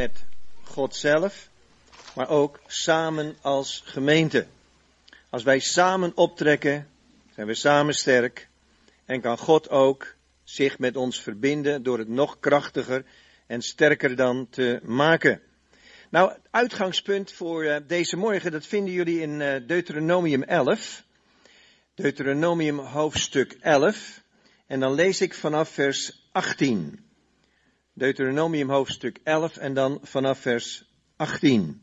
met God zelf, maar ook samen als gemeente. Als wij samen optrekken, zijn we samen sterk en kan God ook zich met ons verbinden door het nog krachtiger en sterker dan te maken. Nou, het uitgangspunt voor uh, deze morgen, dat vinden jullie in uh, Deuteronomium 11. Deuteronomium hoofdstuk 11. En dan lees ik vanaf vers 18. Deuteronomium hoofdstuk 11 en dan vanaf vers 18.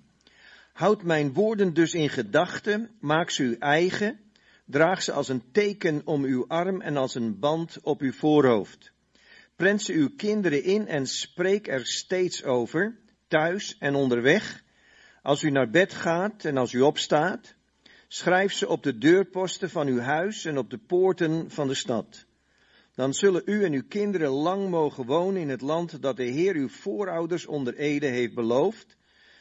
Houd mijn woorden dus in gedachten, maak ze uw eigen, draag ze als een teken om uw arm en als een band op uw voorhoofd. Prent ze uw kinderen in en spreek er steeds over, thuis en onderweg, als u naar bed gaat en als u opstaat. Schrijf ze op de deurposten van uw huis en op de poorten van de stad. Dan zullen u en uw kinderen lang mogen wonen in het land dat de Heer uw voorouders onder Ede heeft beloofd,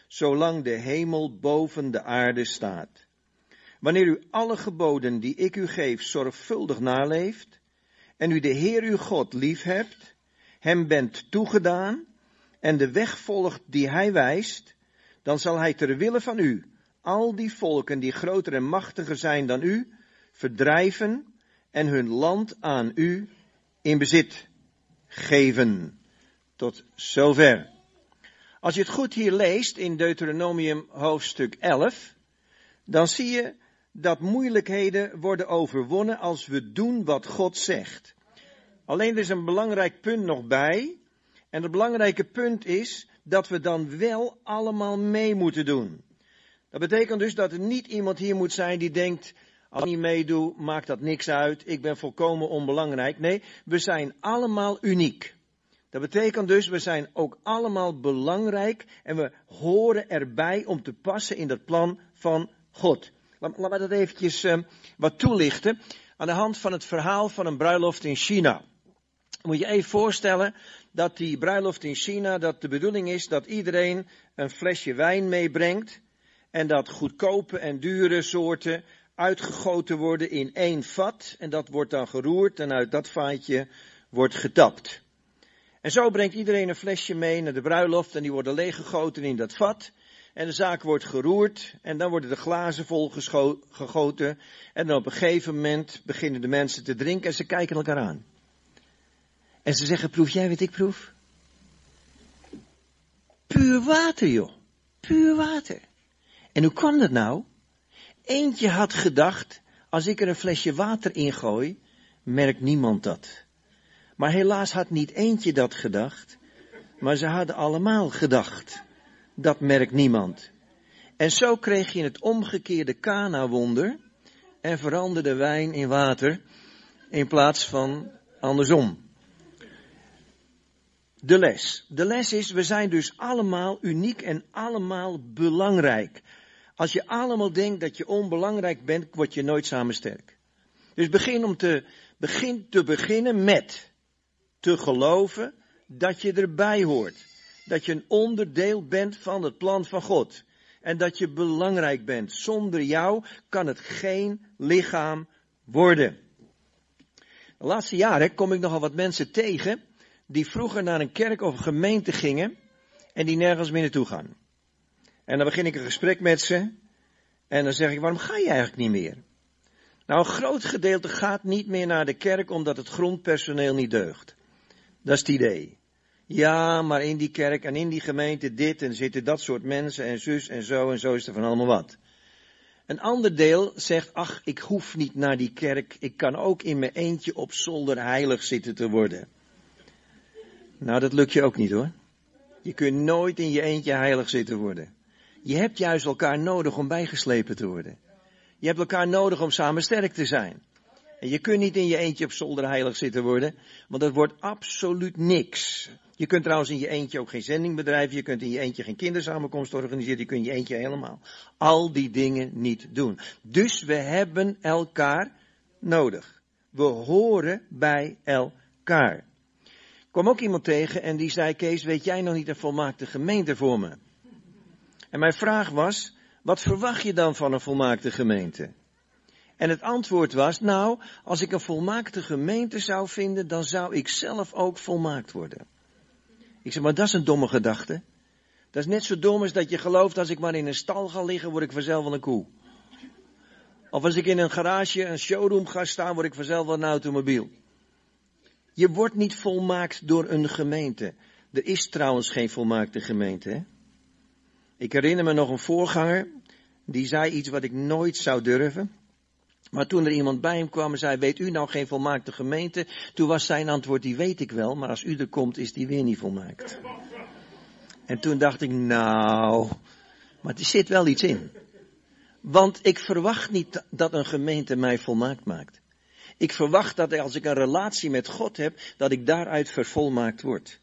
zolang de hemel boven de aarde staat. Wanneer u alle geboden die ik u geef zorgvuldig naleeft, en u de Heer uw God lief hebt, hem bent toegedaan, en de weg volgt die hij wijst, dan zal hij ter wille van u al die volken die groter en machtiger zijn dan u, verdrijven en hun land aan u in bezit geven. Tot zover. Als je het goed hier leest in Deuteronomium hoofdstuk 11, dan zie je dat moeilijkheden worden overwonnen als we doen wat God zegt. Alleen er is een belangrijk punt nog bij. En het belangrijke punt is dat we dan wel allemaal mee moeten doen. Dat betekent dus dat er niet iemand hier moet zijn die denkt, als ik niet meedoe, maakt dat niks uit, ik ben volkomen onbelangrijk. Nee, we zijn allemaal uniek. Dat betekent dus, we zijn ook allemaal belangrijk en we horen erbij om te passen in dat plan van God. Laat, me dat eventjes uh, wat toelichten aan de hand van het verhaal van een bruiloft in China. Moet je even voorstellen dat die bruiloft in China, dat de bedoeling is dat iedereen een flesje wijn meebrengt en dat goedkope en dure soorten uitgegoten worden in één vat en dat wordt dan geroerd en uit dat vaatje wordt getapt. En zo brengt iedereen een flesje mee naar de bruiloft en die worden leeggegoten in dat vat. En de zaak wordt geroerd en dan worden de glazen vol gegoten. En dan op een gegeven moment beginnen de mensen te drinken en ze kijken elkaar aan. En ze zeggen, proef jij wat ik proef? Puur water, joh. Puur water. En hoe kwam dat nou? Eentje had gedacht, als ik er een flesje water in gooi, merkt niemand dat. Maar helaas had niet eentje dat gedacht, maar ze hadden allemaal gedacht. Dat merkt niemand. En zo kreeg je het omgekeerde Kana-wonder en veranderde wijn in water in plaats van andersom. De les. De les is, we zijn dus allemaal uniek en allemaal belangrijk. Als je allemaal denkt dat je onbelangrijk bent, word je nooit samen sterk. Dus begin om te, begin te beginnen met te geloven dat je erbij hoort. Dat je een onderdeel bent van het plan van God. En dat je belangrijk bent. Zonder jou kan het geen lichaam worden. De laatste jaren kom ik nogal wat mensen tegen die vroeger naar een kerk of gemeente gingen en die nergens meer naartoe gaan. En dan begin ik een gesprek met ze en dan zeg ik, waarom ga je eigenlijk niet meer? Nou, een groot gedeelte gaat niet meer naar de kerk omdat het grondpersoneel niet deugt. Dat is het idee. Ja, maar in die kerk en in die gemeente dit en zitten dat soort mensen en zus en zo en zo is er van allemaal wat. Een ander deel zegt, ach, ik hoef niet naar die kerk, ik kan ook in mijn eentje op zolder heilig zitten te worden. Nou, dat lukt je ook niet hoor. Je kunt nooit in je eentje heilig zitten worden. Je hebt juist elkaar nodig om bijgeslepen te worden. Je hebt elkaar nodig om samen sterk te zijn. En je kunt niet in je eentje op zolder heilig zitten worden, want dat wordt absoluut niks. Je kunt trouwens in je eentje ook geen zending bedrijven, je kunt in je eentje geen kindersamenkomst organiseren, je kunt in je eentje helemaal al die dingen niet doen. Dus we hebben elkaar nodig. We horen bij elkaar. Kwam ook iemand tegen en die zei, Kees, weet jij nog niet een volmaakte gemeente voor me? En mijn vraag was, wat verwacht je dan van een volmaakte gemeente? En het antwoord was, nou, als ik een volmaakte gemeente zou vinden, dan zou ik zelf ook volmaakt worden. Ik zei, maar dat is een domme gedachte. Dat is net zo dom als dat je gelooft als ik maar in een stal ga liggen, word ik vanzelf wel een koe. Of als ik in een garage, een showroom ga staan, word ik vanzelf een automobiel. Je wordt niet volmaakt door een gemeente. Er is trouwens geen volmaakte gemeente. Hè? Ik herinner me nog een voorganger, die zei iets wat ik nooit zou durven. Maar toen er iemand bij hem kwam en zei, weet u nou geen volmaakte gemeente? Toen was zijn antwoord, die weet ik wel, maar als u er komt is die weer niet volmaakt. En toen dacht ik, nou, maar er zit wel iets in. Want ik verwacht niet dat een gemeente mij volmaakt maakt. Ik verwacht dat als ik een relatie met God heb, dat ik daaruit vervolmaakt word.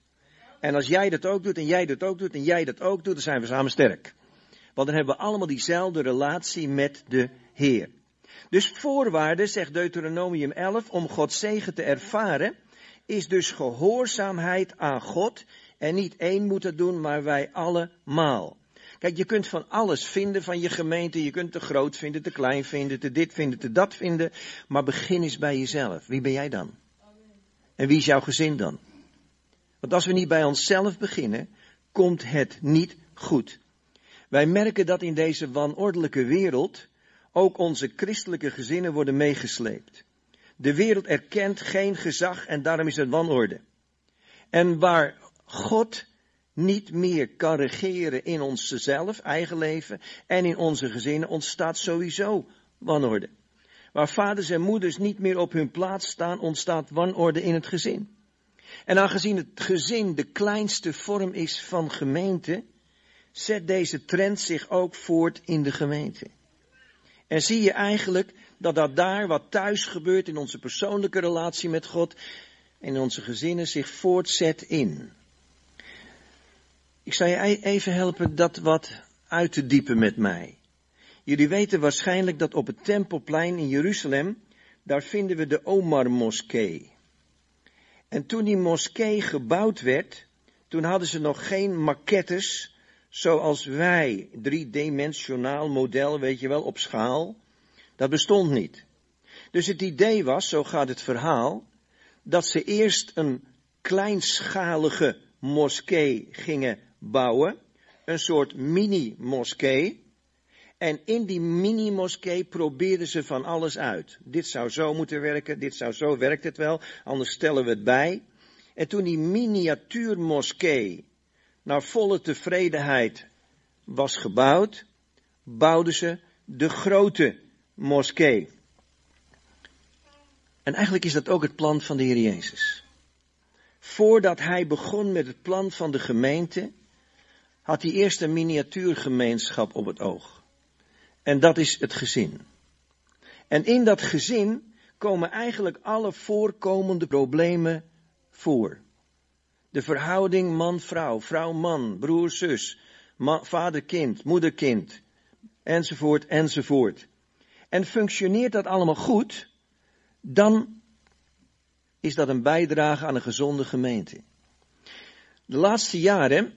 En als jij dat ook doet, en jij dat ook doet, en jij dat ook doet, dan zijn we samen sterk. Want dan hebben we allemaal diezelfde relatie met de Heer. Dus voorwaarde, zegt Deuteronomium 11, om Gods zegen te ervaren, is dus gehoorzaamheid aan God en niet één moeten doen, maar wij allemaal. Kijk, je kunt van alles vinden van je gemeente. Je kunt te groot vinden, te klein vinden, te dit vinden, te dat vinden. Maar begin eens bij jezelf. Wie ben jij dan? En wie is jouw gezin dan? Want als we niet bij onszelf beginnen, komt het niet goed. Wij merken dat in deze wanordelijke wereld ook onze christelijke gezinnen worden meegesleept. De wereld erkent geen gezag en daarom is het wanorde. En waar God niet meer kan regeren in onszelf, eigen leven en in onze gezinnen, ontstaat sowieso wanorde. Waar vaders en moeders niet meer op hun plaats staan, ontstaat wanorde in het gezin. En aangezien het gezin de kleinste vorm is van gemeente, zet deze trend zich ook voort in de gemeente. En zie je eigenlijk dat dat daar wat thuis gebeurt in onze persoonlijke relatie met God en in onze gezinnen zich voortzet in. Ik zal je even helpen dat wat uit te diepen met mij. Jullie weten waarschijnlijk dat op het Tempelplein in Jeruzalem, daar vinden we de Omar-moskee. En toen die moskee gebouwd werd, toen hadden ze nog geen maquettes zoals wij, driedimensionaal model, weet je wel, op schaal. Dat bestond niet. Dus het idee was, zo gaat het verhaal, dat ze eerst een kleinschalige moskee gingen bouwen, een soort mini-moskee. En in die mini-moskee probeerden ze van alles uit. Dit zou zo moeten werken, dit zou zo, werkt het wel, anders stellen we het bij. En toen die miniatuurmoskee naar volle tevredenheid was gebouwd, bouwden ze de grote moskee. En eigenlijk is dat ook het plan van de Heer Jezus. Voordat hij begon met het plan van de gemeente, had hij eerst een miniatuurgemeenschap op het oog. En dat is het gezin. En in dat gezin komen eigenlijk alle voorkomende problemen voor. De verhouding man-vrouw, vrouw-man, broer-zus, vader-kind, moeder-kind, enzovoort, enzovoort. En functioneert dat allemaal goed, dan is dat een bijdrage aan een gezonde gemeente. De laatste jaren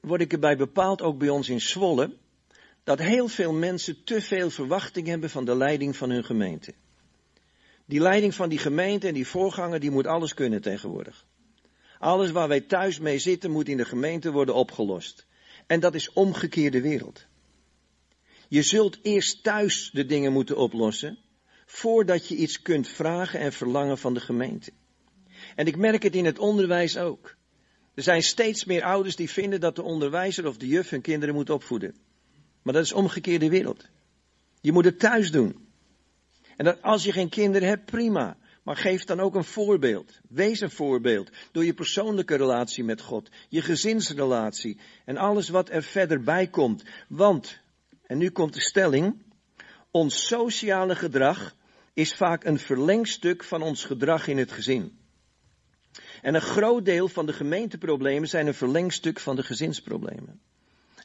word ik erbij bepaald, ook bij ons in Zwolle, dat heel veel mensen te veel verwachting hebben van de leiding van hun gemeente. Die leiding van die gemeente en die voorganger, die moet alles kunnen tegenwoordig. Alles waar wij thuis mee zitten, moet in de gemeente worden opgelost. En dat is omgekeerde wereld. Je zult eerst thuis de dingen moeten oplossen, voordat je iets kunt vragen en verlangen van de gemeente. En ik merk het in het onderwijs ook. Er zijn steeds meer ouders die vinden dat de onderwijzer of de juf hun kinderen moet opvoeden. Maar dat is omgekeerde wereld. Je moet het thuis doen. En als je geen kinderen hebt, prima. Maar geef dan ook een voorbeeld. Wees een voorbeeld. Door je persoonlijke relatie met God. Je gezinsrelatie. En alles wat er verder bij komt. Want, en nu komt de stelling. Ons sociale gedrag is vaak een verlengstuk van ons gedrag in het gezin. En een groot deel van de gemeenteproblemen zijn een verlengstuk van de gezinsproblemen.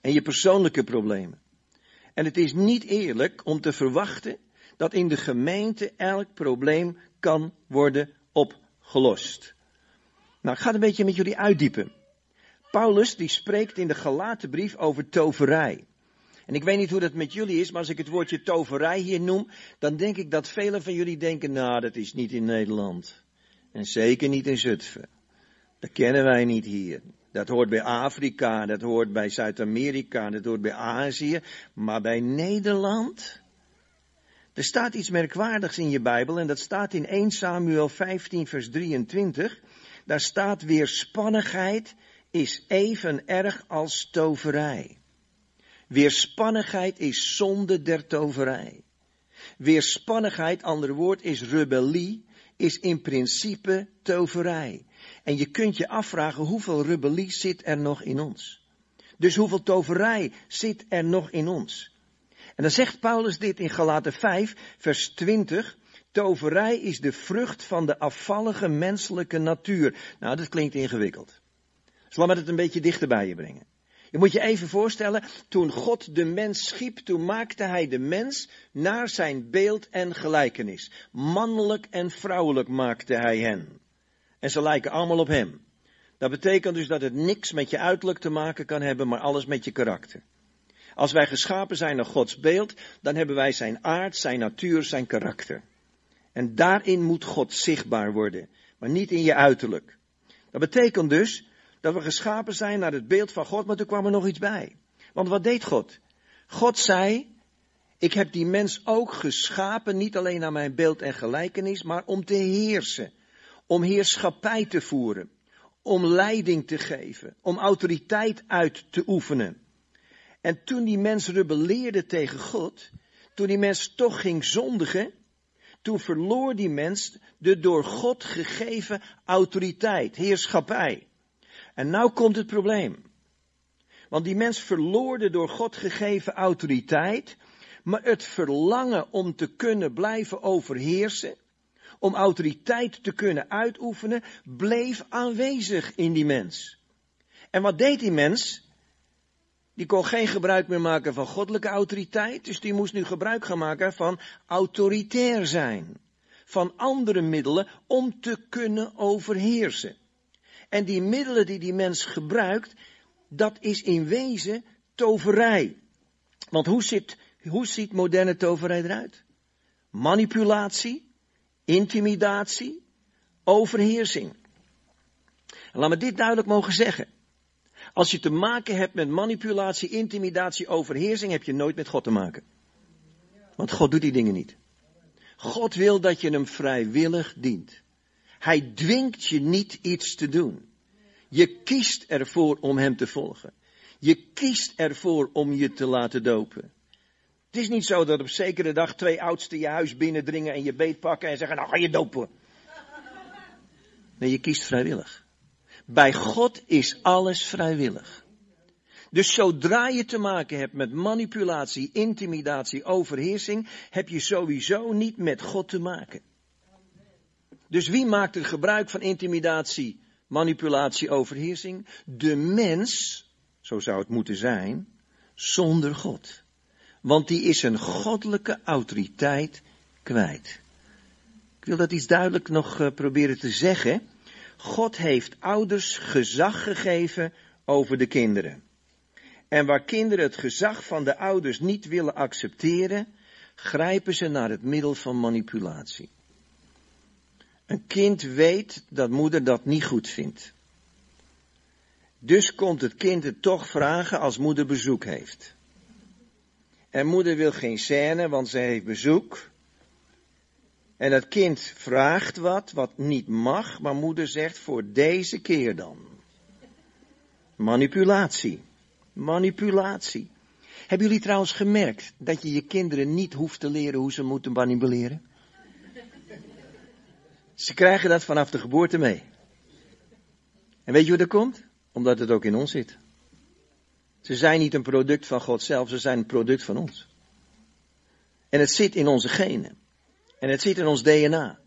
En je persoonlijke problemen. En het is niet eerlijk om te verwachten dat in de gemeente elk probleem kan worden opgelost. Nou, ik ga het een beetje met jullie uitdiepen. Paulus die spreekt in de Galatenbrief over toverij. En ik weet niet hoe dat met jullie is, maar als ik het woordje toverij hier noem, dan denk ik dat velen van jullie denken, nou, dat is niet in Nederland. En zeker niet in Zutphen. Dat kennen wij niet hier. Dat hoort bij Afrika, dat hoort bij Zuid-Amerika, dat hoort bij Azië. Maar bij Nederland? Er staat iets merkwaardigs in je Bijbel en dat staat in 1 Samuel 15 vers 23. Daar staat weerspannigheid is even erg als toverij. Weerspannigheid is zonde der toverij. Weerspannigheid, ander woord, is rebellie, is in principe toverij. En je kunt je afvragen hoeveel rebellie zit er nog in ons. Dus hoeveel toverij zit er nog in ons? En dan zegt Paulus dit in Galaten 5, vers 20. Toverij is de vrucht van de afvallige menselijke natuur. Nou, dat klinkt ingewikkeld. Laat me het een beetje dichter bij je brengen. Je moet je even voorstellen, toen God de mens schiep, toen maakte hij de mens naar zijn beeld en gelijkenis. Mannelijk en vrouwelijk maakte hij hen. En ze lijken allemaal op hem. Dat betekent dus dat het niks met je uiterlijk te maken kan hebben, maar alles met je karakter. Als wij geschapen zijn naar Gods beeld, dan hebben wij zijn aard, zijn natuur, zijn karakter. En daarin moet God zichtbaar worden, maar niet in je uiterlijk. Dat betekent dus dat we geschapen zijn naar het beeld van God, maar toen kwam er nog iets bij. Want wat deed God? God zei, ik heb die mens ook geschapen, niet alleen naar mijn beeld en gelijkenis, maar om te heersen. Om heerschappij te voeren. Om leiding te geven. Om autoriteit uit te oefenen. En toen die mens rebelleerde tegen God, toen die mens toch ging zondigen, toen verloor die mens de door God gegeven autoriteit, heerschappij. En nou komt het probleem. Want die mens verloor de door God gegeven autoriteit, maar het verlangen om te kunnen blijven overheersen, om autoriteit te kunnen uitoefenen, bleef aanwezig in die mens. En wat deed die mens? Die kon geen gebruik meer maken van goddelijke autoriteit, dus die moest nu gebruik gaan maken van autoritair zijn. Van andere middelen om te kunnen overheersen. En die middelen die die mens gebruikt, dat is in wezen toverij. Want hoe hoe ziet moderne toverij eruit? Manipulatie, intimidatie, overheersing. En laat me dit duidelijk mogen zeggen. Als je te maken hebt met manipulatie, intimidatie, overheersing, heb je nooit met God te maken. Want God doet die dingen niet. God wil dat je hem vrijwillig dient. Hij dwingt je niet iets te doen. Je kiest ervoor om hem te volgen. Je kiest ervoor om je te laten dopen. Het is niet zo dat op zekere dag twee oudsten je huis binnendringen en je beet pakken en zeggen, nou ga je dopen. Nee, je kiest vrijwillig. Bij God is alles vrijwillig. Dus zodra je te maken hebt met manipulatie, intimidatie, overheersing, heb je sowieso niet met God te maken. Dus wie maakt er gebruik van intimidatie, manipulatie, overheersing? De mens, zo zou het moeten zijn, zonder God. Want die is een goddelijke autoriteit kwijt. Ik wil dat iets duidelijk nog uh, proberen te zeggen. God heeft ouders gezag gegeven over de kinderen. En waar kinderen het gezag van de ouders niet willen accepteren, grijpen ze naar het middel van manipulatie. Een kind weet dat moeder dat niet goed vindt. Dus komt het kind het toch vragen als moeder bezoek heeft. En moeder wil geen scène, want ze heeft bezoek. En het kind vraagt wat, wat niet mag, maar moeder zegt voor deze keer dan. Manipulatie. Manipulatie. Hebben jullie trouwens gemerkt dat je je kinderen niet hoeft te leren hoe ze moeten manipuleren? Ze krijgen dat vanaf de geboorte mee. En weet je hoe dat komt? Omdat het ook in ons zit. Ze zijn niet een product van God zelf, ze zijn een product van ons. En het zit in onze genen. En het zit in ons DNA.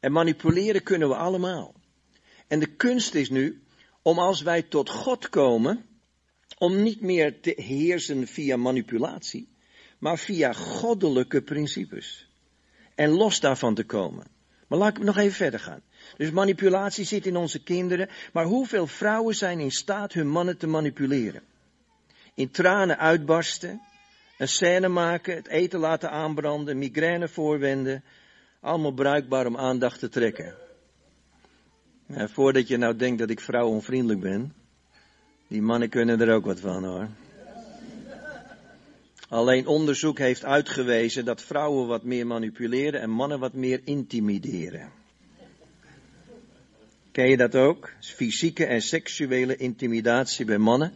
En manipuleren kunnen we allemaal. En de kunst is nu om als wij tot God komen, om niet meer te heersen via manipulatie, maar via goddelijke principes. En los daarvan te komen. Maar laat ik nog even verder gaan. Dus manipulatie zit in onze kinderen, maar hoeveel vrouwen zijn in staat hun mannen te manipuleren? In tranen uitbarsten, een scène maken, het eten laten aanbranden, migraine voorwenden. Allemaal bruikbaar om aandacht te trekken. voordat je nou denkt dat ik vrouwonvriendelijk ben. Die mannen kunnen er ook wat van hoor. Alleen onderzoek heeft uitgewezen dat vrouwen wat meer manipuleren en mannen wat meer intimideren. Ken je dat ook? Fysieke en seksuele intimidatie bij mannen.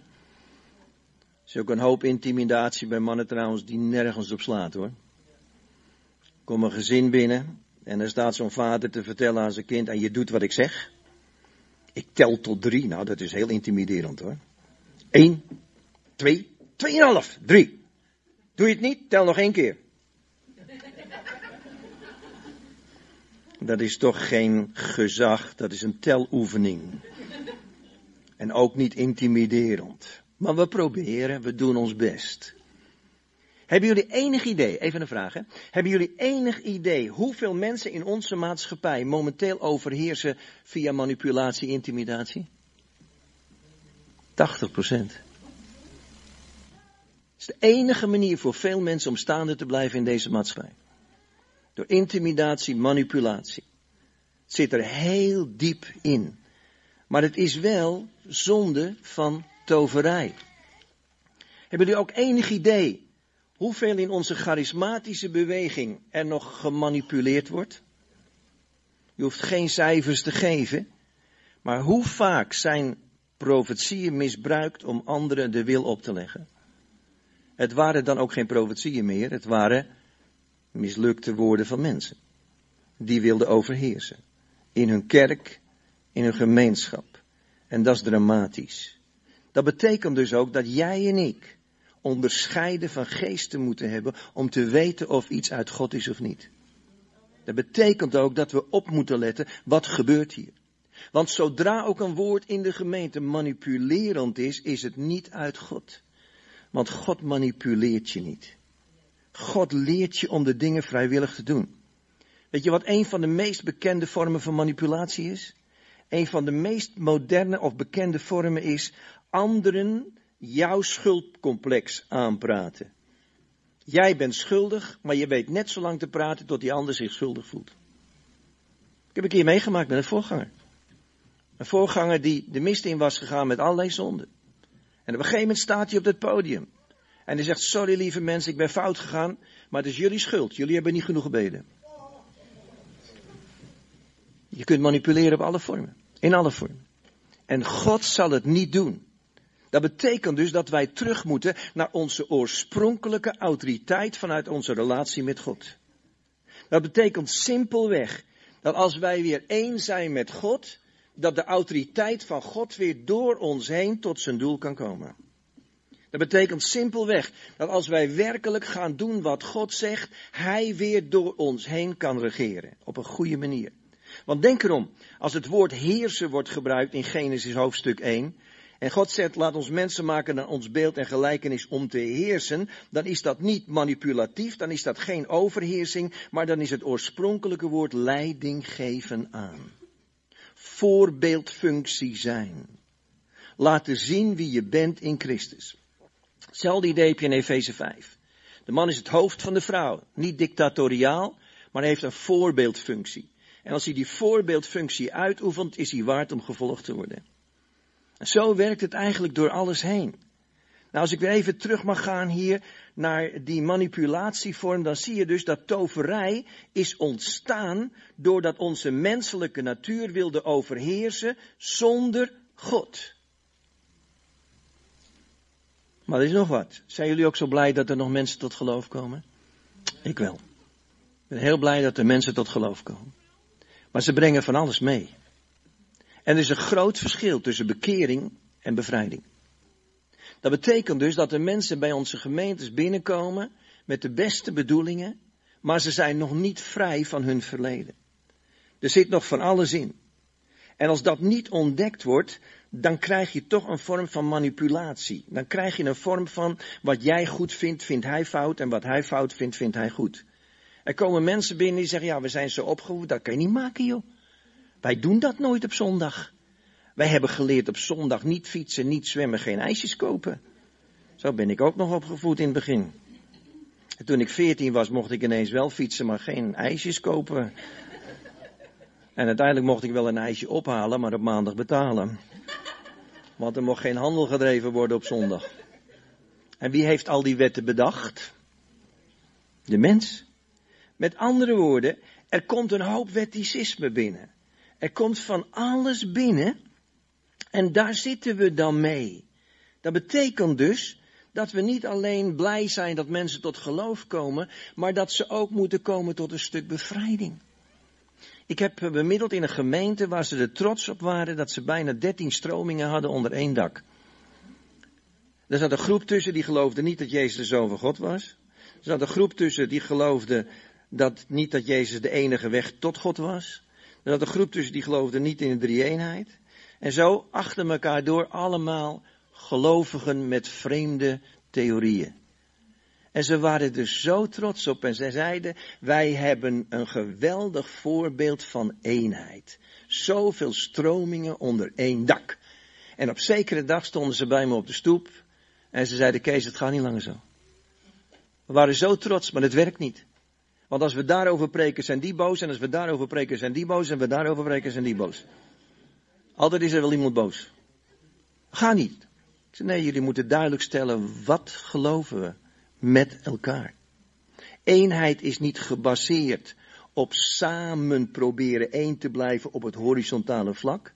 Is ook een hoop intimidatie bij mannen trouwens die nergens op slaat hoor. Kom een gezin binnen en er staat zo'n vader te vertellen aan zijn kind en je doet wat ik zeg. Ik tel tot drie. Nou, dat is heel intimiderend hoor. Eén, twee, tweeënhalf, drie. Doe je het niet? Tel nog één keer. Dat is toch geen gezag, dat is een teloefening. En ook niet intimiderend. Maar we proberen, we doen ons best. Hebben jullie enig idee, even een vraag hè, hebben jullie enig idee hoeveel mensen in onze maatschappij momenteel overheersen via manipulatie, intimidatie? 80 procent. Het is de enige manier voor veel mensen om staande te blijven in deze maatschappij. Door intimidatie, manipulatie. Het zit er heel diep in. Maar het is wel zonde van toverij. Hebben jullie ook enig idee hoeveel in onze charismatische beweging er nog gemanipuleerd wordt? Je hoeft geen cijfers te geven, maar hoe vaak zijn profetieën misbruikt om anderen de wil op te leggen? Het waren dan ook geen profetieën meer, het waren mislukte woorden van mensen. Die wilden overheersen. In hun kerk, in hun gemeenschap. En dat is dramatisch. Dat betekent dus ook dat jij en ik onderscheiden van geesten moeten hebben om te weten of iets uit God is of niet. Dat betekent ook dat we op moeten letten, wat gebeurt hier? Want zodra ook een woord in de gemeente manipulerend is, is het niet uit God. Want God manipuleert je niet. God leert je om de dingen vrijwillig te doen. Weet je wat een van de meest bekende vormen van manipulatie is? Een van de meest moderne of bekende vormen is anderen jouw schuldcomplex aanpraten. Jij bent schuldig, maar je weet net zo lang te praten tot die ander zich schuldig voelt. Ik heb een keer meegemaakt met een voorganger. Een voorganger die de mist in was gegaan met allerlei zonden. En op een gegeven moment staat hij op het podium. En hij zegt, sorry lieve mensen, ik ben fout gegaan, maar het is jullie schuld. Jullie hebben niet genoeg gebeden. Je kunt manipuleren op alle vormen. In alle vormen. En God zal het niet doen. Dat betekent dus dat wij terug moeten naar onze oorspronkelijke autoriteit vanuit onze relatie met God. Dat betekent simpelweg dat als wij weer één zijn met God, dat de autoriteit van God weer door ons heen tot zijn doel kan komen. Dat betekent simpelweg dat als wij werkelijk gaan doen wat God zegt, Hij weer door ons heen kan regeren. Op een goede manier. Want denk erom, als het woord heersen wordt gebruikt in Genesis hoofdstuk 1, en God zegt, laat ons mensen maken naar ons beeld en gelijkenis om te heersen, dan is dat niet manipulatief, dan is dat geen overheersing, maar dan is het oorspronkelijke woord leiding geven aan. Voorbeeldfunctie zijn. Laten zien wie je bent in Christus. Hetzelfde idee heb je in Efeze 5. De man is het hoofd van de vrouw. Niet dictatoriaal, maar heeft een voorbeeldfunctie. En als hij die voorbeeldfunctie uitoefent, is hij waard om gevolgd te worden. Zo werkt het eigenlijk door alles heen. Nou, als ik weer even terug mag gaan hier naar die manipulatievorm, dan zie je dus dat toverij is ontstaan doordat onze menselijke natuur wilde overheersen zonder God. Maar er is nog wat. Zijn jullie ook zo blij dat er nog mensen tot geloof komen? Ik wel. Ik ben heel blij dat er mensen tot geloof komen. Maar ze brengen van alles mee. En er is een groot verschil tussen bekering en bevrijding. Dat betekent dus dat er mensen bij onze gemeentes binnenkomen met de beste bedoelingen, maar ze zijn nog niet vrij van hun verleden. Er zit nog van alles in. En als dat niet ontdekt wordt, dan krijg je toch een vorm van manipulatie. Dan krijg je een vorm van wat jij goed vindt, vindt hij fout en wat hij fout vindt, vindt hij goed. Er komen mensen binnen die zeggen, ja, we zijn zo opgevoed, dat kan je niet maken, joh. Wij doen dat nooit op zondag. Wij hebben geleerd op zondag niet fietsen, niet zwemmen, geen ijsjes kopen. Zo ben ik ook nog opgevoed in het begin. En toen ik veertien was, mocht ik ineens wel fietsen, maar geen ijsjes kopen. En uiteindelijk mocht ik wel een ijsje ophalen, maar op maandag betalen. Want er mocht geen handel gedreven worden op zondag. En wie heeft al die wetten bedacht? De mens. Met andere woorden, er komt een hoop wetticisme binnen. Er komt van alles binnen. En daar zitten we dan mee. Dat betekent dus dat we niet alleen blij zijn dat mensen tot geloof komen, maar dat ze ook moeten komen tot een stuk bevrijding. Ik heb bemiddeld in een gemeente waar ze er trots op waren dat ze bijna dertien stromingen hadden onder één dak. Er zat een groep tussen die geloofde niet dat Jezus de Zoon van God was. Er zat een groep tussen die geloofde dat niet dat Jezus de enige weg tot God was. Er zat een groep tussen die geloofde niet in de drie-eenheid. En zo achter elkaar door allemaal gelovigen met vreemde theorieën. En ze waren dus zo trots op en ze zeiden, wij hebben een geweldig voorbeeld van eenheid. Zoveel stromingen onder één dak. En op zekere dag stonden ze bij me op de stoep en ze zeiden, Kees, het gaat niet langer zo. We waren zo trots, maar het werkt niet. Want als we daarover preken, zijn die boos. En als we daarover preken, zijn die boos. En we daarover preken, zijn die boos. Altijd is er wel iemand boos. Ga niet. Nee, jullie moeten duidelijk stellen, wat geloven we met elkaar? Eenheid is niet gebaseerd op samen proberen één te blijven op het horizontale vlak.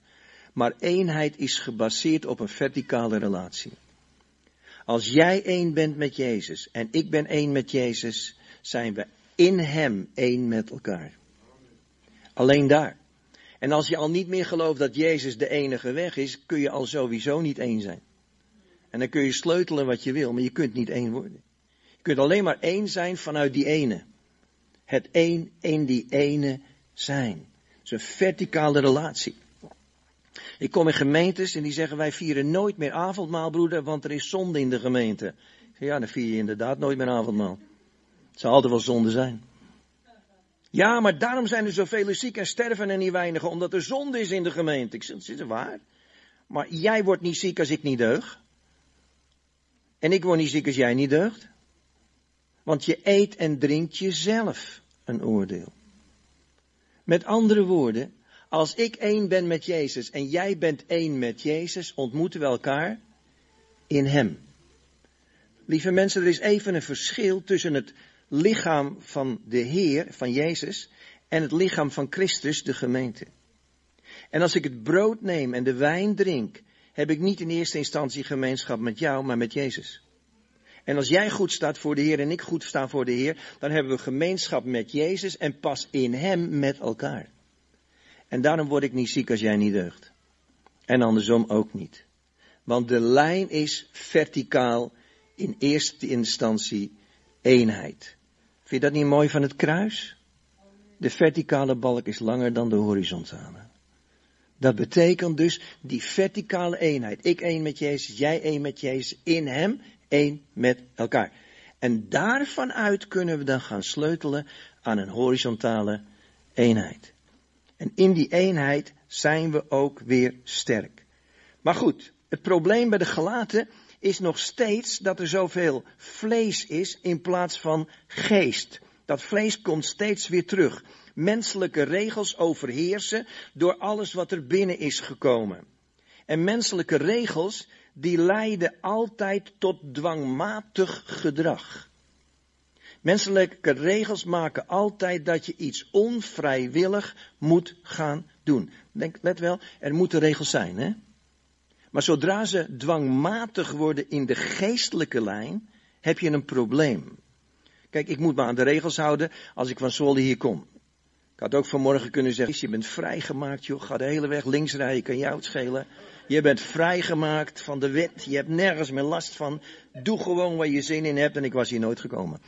Maar eenheid is gebaseerd op een verticale relatie. Als jij één bent met Jezus en ik ben één met Jezus, zijn we in Hem één met elkaar. Alleen daar. En als je al niet meer gelooft dat Jezus de enige weg is, kun je al sowieso niet één zijn. En dan kun je sleutelen wat je wil, maar je kunt niet één worden. Je kunt alleen maar één zijn vanuit die ene. Het één in die ene zijn. Het is een verticale relatie. Ik kom in gemeentes en die zeggen wij vieren nooit meer avondmaal, broeder, want er is zonde in de gemeente. Ja, dan vier je inderdaad nooit meer avondmaal. Het zal altijd wel zonde zijn. Ja, maar daarom zijn er zoveel ziek en sterven er niet weinigen, omdat er zonde is in de gemeente. Ik zeg, is waar. Maar jij wordt niet ziek als ik niet deug. En ik word niet ziek als jij niet deugt. Want je eet en drinkt jezelf een oordeel. Met andere woorden, als ik één ben met Jezus en jij bent één met Jezus, ontmoeten we elkaar in Hem. Lieve mensen, er is even een verschil tussen het lichaam van de Heer, van Jezus, en het lichaam van Christus, de gemeente. En als ik het brood neem en de wijn drink, heb ik niet in eerste instantie gemeenschap met jou, maar met Jezus. En als jij goed staat voor de Heer en ik goed sta voor de Heer, dan hebben we gemeenschap met Jezus en pas in Hem met elkaar. En daarom word ik niet ziek als jij niet deugt. En andersom ook niet. Want de lijn is verticaal in eerste instantie eenheid. Vind je dat niet mooi van het kruis? De verticale balk is langer dan de horizontale. Dat betekent dus die verticale eenheid. Ik één met Jezus, jij één met Jezus, in Hem één met elkaar. En daarvan uit kunnen we dan gaan sleutelen aan een horizontale eenheid. En in die eenheid zijn we ook weer sterk. Maar goed, het probleem bij de gelaten is nog steeds dat er zoveel vlees is in plaats van geest. Dat vlees komt steeds weer terug. Menselijke regels overheersen door alles wat er binnen is gekomen. En menselijke regels die leiden altijd tot dwangmatig gedrag. Menselijke regels maken altijd dat je iets onvrijwillig moet gaan doen. Denk, let wel, er moeten regels zijn, hè? Maar zodra ze dwangmatig worden in de geestelijke lijn, heb je een probleem. Kijk, ik moet me aan de regels houden als ik van Zwolle hier kom. Ik had ook vanmorgen kunnen zeggen, je bent vrijgemaakt, joh, ga de hele weg links rijden, kan jou het schelen. Je bent vrijgemaakt van de wet, je hebt nergens meer last van. Doe gewoon waar je zin in hebt en ik was hier nooit gekomen.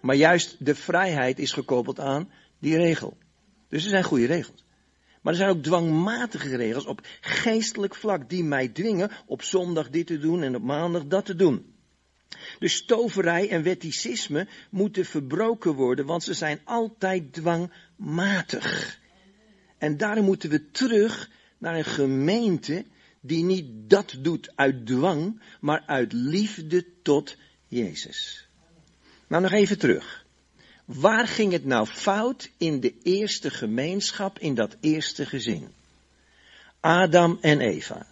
Maar juist de vrijheid is gekoppeld aan die regel. Dus er zijn goede regels. Maar er zijn ook dwangmatige regels op geestelijk vlak die mij dwingen op zondag dit te doen en op maandag dat te doen. Dus stoverij en wetticisme moeten verbroken worden, want ze zijn altijd dwangmatig. En daarom moeten we terug naar een gemeente die niet dat doet uit dwang, maar uit liefde tot Jezus. Nou nog even terug. Waar ging het nou fout in de eerste gemeenschap, in dat eerste gezin? Adam en Eva.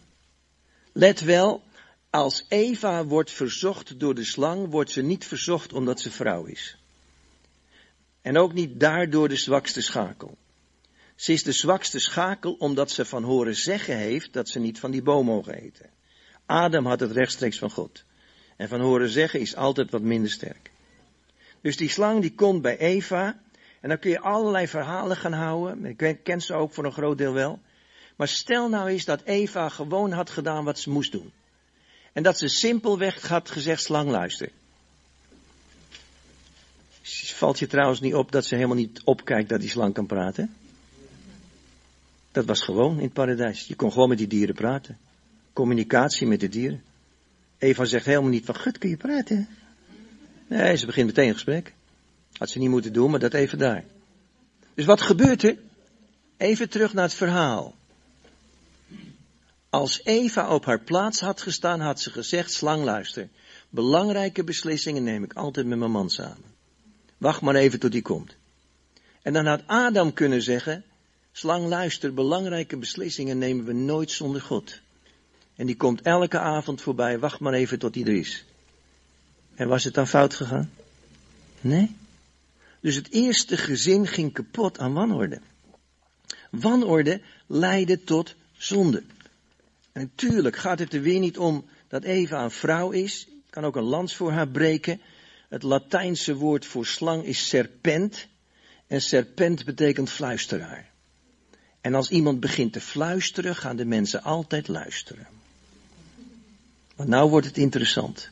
Let wel, als Eva wordt verzocht door de slang, wordt ze niet verzocht omdat ze vrouw is. En ook niet daardoor de zwakste schakel. Ze is de zwakste schakel omdat ze van horen zeggen heeft dat ze niet van die boom mogen eten. Adam had het rechtstreeks van God. En van horen zeggen is altijd wat minder sterk. Dus die slang die komt bij Eva. En dan kun je allerlei verhalen gaan houden. Ik ken ze ook voor een groot deel wel. Maar stel nou eens dat Eva gewoon had gedaan wat ze moest doen. En dat ze simpelweg had gezegd, slang luister. Valt je trouwens niet op dat ze helemaal niet opkijkt dat die slang kan praten? Dat was gewoon in het paradijs. Je kon gewoon met die dieren praten. Communicatie met de dieren. Eva zegt helemaal niet van, gut, kun je praten? Nee, ze begint meteen een gesprek. Had ze niet moeten doen, maar dat even daar. Dus wat gebeurt er? Even terug naar het verhaal. Als Eva op haar plaats had gestaan, had ze gezegd, slang luister. Belangrijke beslissingen neem ik altijd met mijn man samen. Wacht maar even tot die komt. En dan had Adam kunnen zeggen, slang luister, belangrijke beslissingen nemen we nooit zonder God. En die komt elke avond voorbij, wacht maar even tot die er is. En was het dan fout gegaan? Nee. Dus het eerste gezin ging kapot aan wanorde. Wanorde leidde tot zonde. En natuurlijk gaat het er weer niet om dat Eva een vrouw is. Kan ook een lans voor haar breken. Het Latijnse woord voor slang is serpent. En serpent betekent fluisteraar. En als iemand begint te fluisteren, gaan de mensen altijd luisteren. Maar nou wordt het interessant.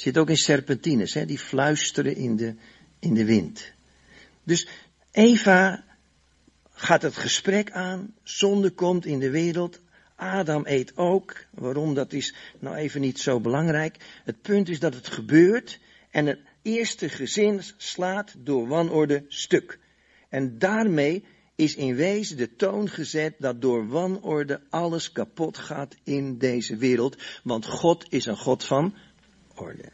Zit ook in serpentines, hè, die fluisteren in de, in de wind. Dus Eva gaat het gesprek aan, zonde komt in de wereld, Adam eet ook. Waarom, dat is nou even niet zo belangrijk. Het punt is dat het gebeurt en het eerste gezin slaat door wanorde stuk. En daarmee is in wezen de toon gezet dat door wanorde alles kapot gaat in deze wereld. Want God is een God van orde.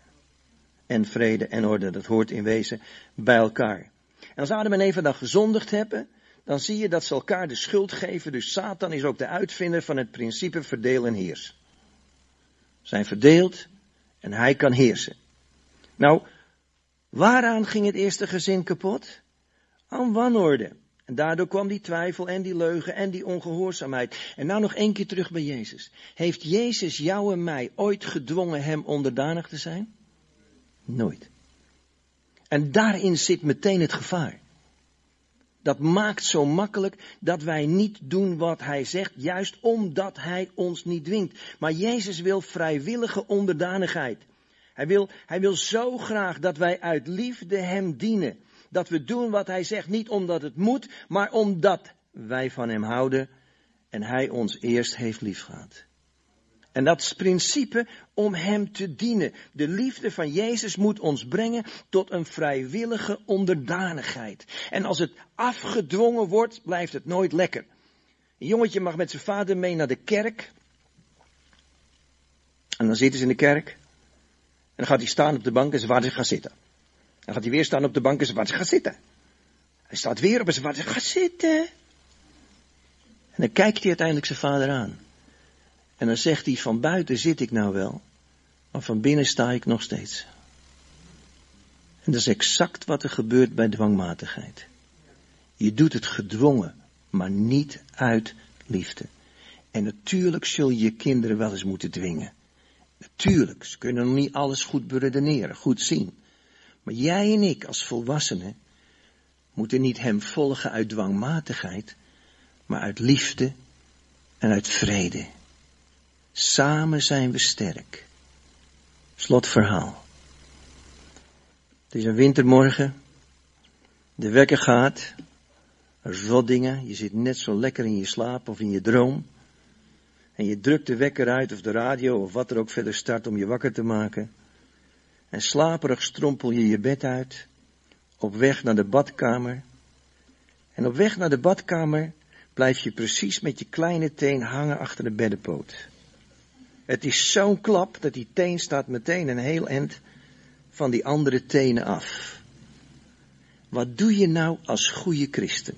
En vrede en orde, dat hoort in wezen bij elkaar. En als Adam en Eva dan gezondigd hebben, dan zie je dat ze elkaar de schuld geven. Dus Satan is ook de uitvinder van het principe verdeel en heers. Zijn verdeeld en hij kan heersen. Nou, waaraan ging het eerste gezin kapot? Aan wanorde. En daardoor kwam die twijfel en die leugen en die ongehoorzaamheid. En nou nog één keer terug bij Jezus. Heeft Jezus jou en mij ooit gedwongen hem onderdanig te zijn? Nooit. En daarin zit meteen het gevaar. Dat maakt zo makkelijk dat wij niet doen wat hij zegt, juist omdat hij ons niet dwingt. Maar Jezus wil vrijwillige onderdanigheid. Hij wil, hij wil zo graag dat wij uit liefde hem dienen. Dat we doen wat hij zegt, niet omdat het moet, maar omdat wij van hem houden en hij ons eerst heeft liefgehad. En dat is principe om Hem te dienen. De liefde van Jezus moet ons brengen tot een vrijwillige onderdanigheid. En als het afgedwongen wordt, blijft het nooit lekker. Een jongetje mag met zijn vader mee naar de kerk. En dan zitten ze in de kerk. En dan gaat hij staan op de bank en zijn vader gaat zitten. Dan gaat hij weer staan op de bank en zijn vader gaat zitten. Hij staat weer op en vader gaat zitten. En dan kijkt hij uiteindelijk zijn vader aan. En dan zegt hij, van buiten zit ik nou wel, maar van binnen sta ik nog steeds. En dat is exact wat er gebeurt bij dwangmatigheid. Je doet het gedwongen, maar niet uit liefde. En natuurlijk zul je je kinderen wel eens moeten dwingen. Natuurlijk, ze kunnen nog niet alles goed beredeneren, goed zien. Maar jij en ik als volwassenen moeten niet hem volgen uit dwangmatigheid, maar uit liefde en uit vrede. Samen zijn we sterk. Slotverhaal. Het is een wintermorgen. De wekker gaat. Er dingen. Je zit net zo lekker in je slaap of in je droom. En je drukt de wekker uit of de radio of wat er ook verder start om je wakker te maken. En slaperig strompel je je bed uit. Op weg naar de badkamer. En op weg naar de badkamer blijf je precies met je kleine teen hangen achter de beddenpoot. Het is zo'n klap dat die teen staat meteen een heel eind van die andere tenen af. Wat doe je nou als goede christen?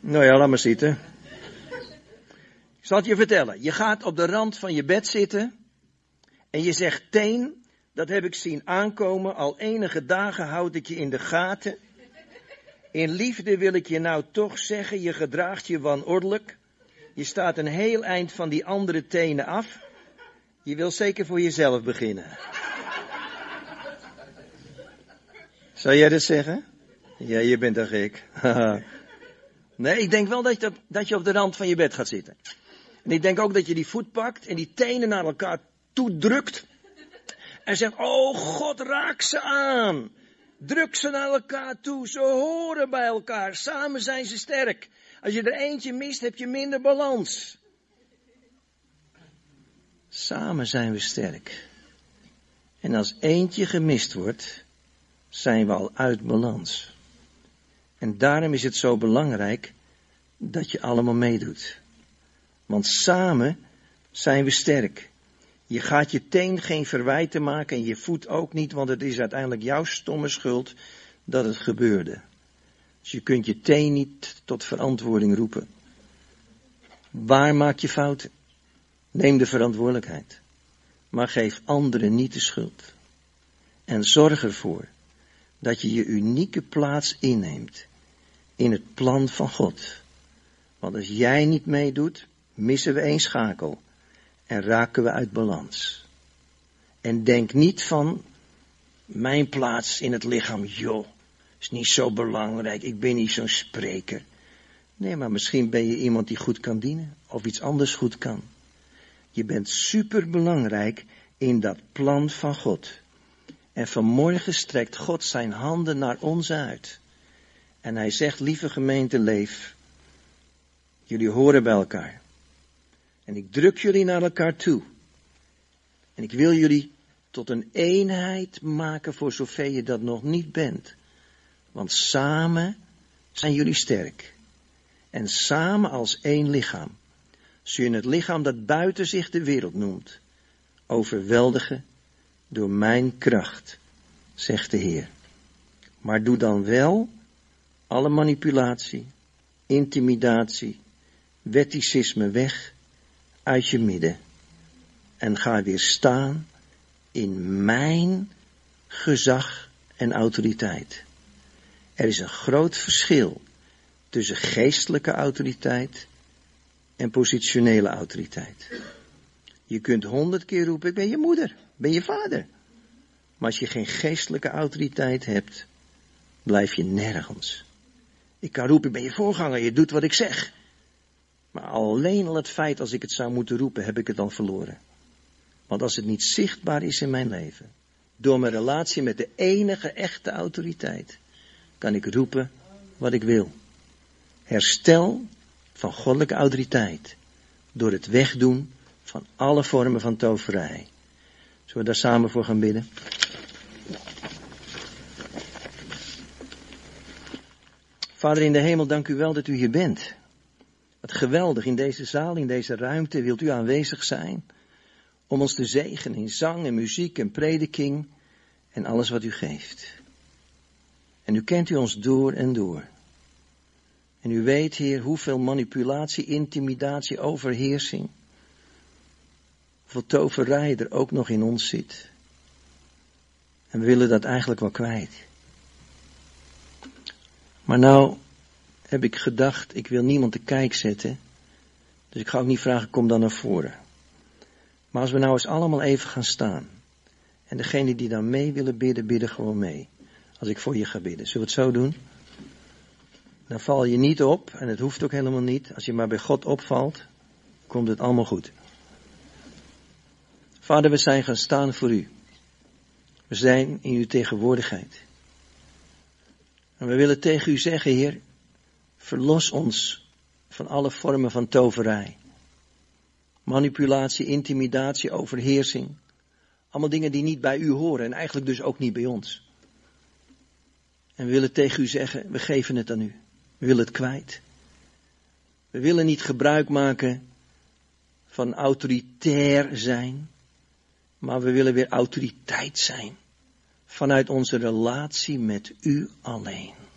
Nou ja, laat maar zitten. Zal het je vertellen. Je gaat op de rand van je bed zitten en je zegt teen, dat heb ik zien aankomen, al enige dagen houd ik je in de gaten. In liefde wil ik je nou toch zeggen, je gedraagt je wanordelijk. Je staat een heel eind van die andere tenen af. Je wil zeker voor jezelf beginnen. Zou jij dat zeggen? Ja, je bent een gek. nee, ik denk wel dat je, dat je op de rand van je bed gaat zitten. En ik denk ook dat je die voet pakt en die tenen naar elkaar toedrukt. En zegt, oh God, raak ze aan. Druk ze naar elkaar toe. Ze horen bij elkaar. Samen zijn ze sterk. Als je er eentje mist, heb je minder balans. Samen zijn we sterk. En als eentje gemist wordt, zijn we al uit balans. En daarom is het zo belangrijk dat je allemaal meedoet. Want samen zijn we sterk. Je gaat je teen geen verwijten maken en je voet ook niet, want het is uiteindelijk jouw stomme schuld dat het gebeurde. Dus je kunt je teen niet tot verantwoording roepen. Waar maak je fouten? Neem de verantwoordelijkheid. Maar geef anderen niet de schuld. En zorg ervoor dat je je unieke plaats inneemt in het plan van God. Want als jij niet meedoet, missen we één schakel en raken we uit balans. En denk niet van mijn plaats in het lichaam, joh, is niet zo belangrijk, ik ben niet zo'n spreker. Nee, maar misschien ben je iemand die goed kan dienen of iets anders goed kan. Je bent super belangrijk in dat plan van God. En vanmorgen strekt God zijn handen naar ons uit. En hij zegt, lieve gemeente, leef. Jullie horen bij elkaar. En ik druk jullie naar elkaar toe. En ik wil jullie tot een eenheid maken voor zover je dat nog niet bent. Want samen zijn jullie sterk. En samen als één lichaam zul je het lichaam dat buiten zich de wereld noemt, overweldigen door mijn kracht, zegt de Heer. Maar doe dan wel alle manipulatie, intimidatie, wetticisme weg uit je midden. En ga weer staan in mijn gezag en autoriteit. Er is een groot verschil tussen geestelijke autoriteit en positionele autoriteit. Je kunt honderd keer roepen, ik ben je moeder, ben je vader. Maar als je geen geestelijke autoriteit hebt, blijf je nergens. Ik kan roepen, ik ben je voorganger, je doet wat ik zeg. Maar alleen al het feit als ik het zou moeten roepen, heb ik het dan verloren. Want als het niet zichtbaar is in mijn leven, door mijn relatie met de enige echte autoriteit, kan ik roepen wat ik wil. Herstel van goddelijke autoriteit door het wegdoen van alle vormen van toverij. Zullen we daar samen voor gaan bidden? Vader in de hemel, dank u wel dat u hier bent. Geweldig, in deze zaal, in deze ruimte wilt u aanwezig zijn. Om ons te zegenen in zang en muziek en prediking en alles wat u geeft. En u kent u ons door en door. En u weet, Heer, hoeveel manipulatie, intimidatie, overheersing, hoeveel toverij er ook nog in ons zit. En we willen dat eigenlijk wel kwijt. Maar nou heb ik gedacht, ik wil niemand te kijk zetten. Dus ik ga ook niet vragen, kom dan naar voren. Maar als we nou eens allemaal even gaan staan. En degene die dan mee willen bidden, bidden gewoon mee. Als ik voor je ga bidden. Zullen we het zo doen? Dan val je niet op, en het hoeft ook helemaal niet. Als je maar bij God opvalt, komt het allemaal goed. Vader, we zijn gaan staan voor u. We zijn in uw tegenwoordigheid. En we willen tegen u zeggen, Heer, verlos ons van alle vormen van toverij. Manipulatie, intimidatie, overheersing. Allemaal dingen die niet bij u horen en eigenlijk dus ook niet bij ons. En we willen tegen u zeggen, we geven het aan u. We willen het kwijt. We willen niet gebruik maken van autoritair zijn, maar we willen weer autoriteit zijn vanuit onze relatie met u alleen.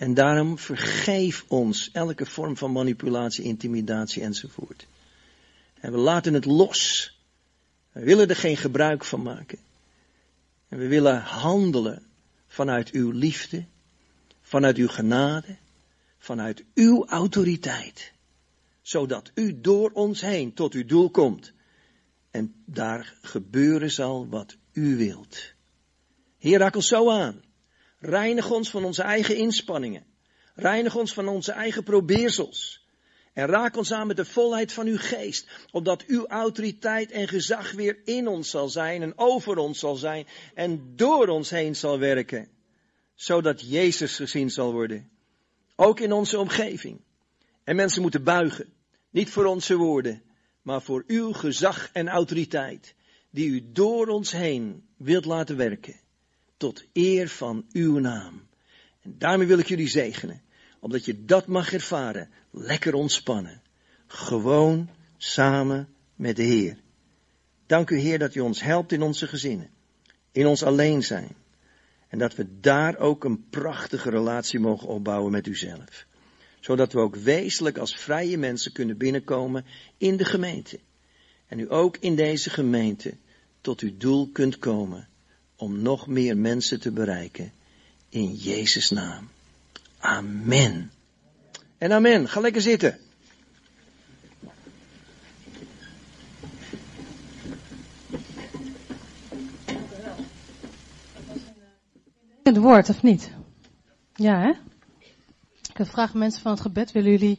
En daarom vergeef ons elke vorm van manipulatie, intimidatie enzovoort. En we laten het los. We willen er geen gebruik van maken. En we willen handelen vanuit uw liefde, vanuit uw genade, vanuit uw autoriteit. Zodat u door ons heen tot uw doel komt. En daar gebeuren zal wat u wilt. Heer, zo aan. Reinig ons van onze eigen inspanningen. Reinig ons van onze eigen probeersels. En raak ons aan met de volheid van uw geest, opdat uw autoriteit en gezag weer in ons zal zijn en over ons zal zijn en door ons heen zal werken, zodat Jezus gezien zal worden. Ook in onze omgeving. En mensen moeten buigen, niet voor onze woorden, maar voor uw gezag en autoriteit, die u door ons heen wilt laten werken, tot eer van uw naam. En daarmee wil ik jullie zegenen, omdat je dat mag ervaren, lekker ontspannen. Gewoon samen met de Heer. Dank u Heer dat u ons helpt in onze gezinnen, in ons alleen zijn. En dat we daar ook een prachtige relatie mogen opbouwen met uzelf. Zodat we ook wezenlijk als vrije mensen kunnen binnenkomen in de gemeente. En u ook in deze gemeente tot uw doel kunt komen om nog meer mensen te bereiken. In Jezus' naam. Amen. En amen. Ga lekker zitten. Het woord, of niet? Ja, hè? Ik vraag mensen van het gebed, willen jullie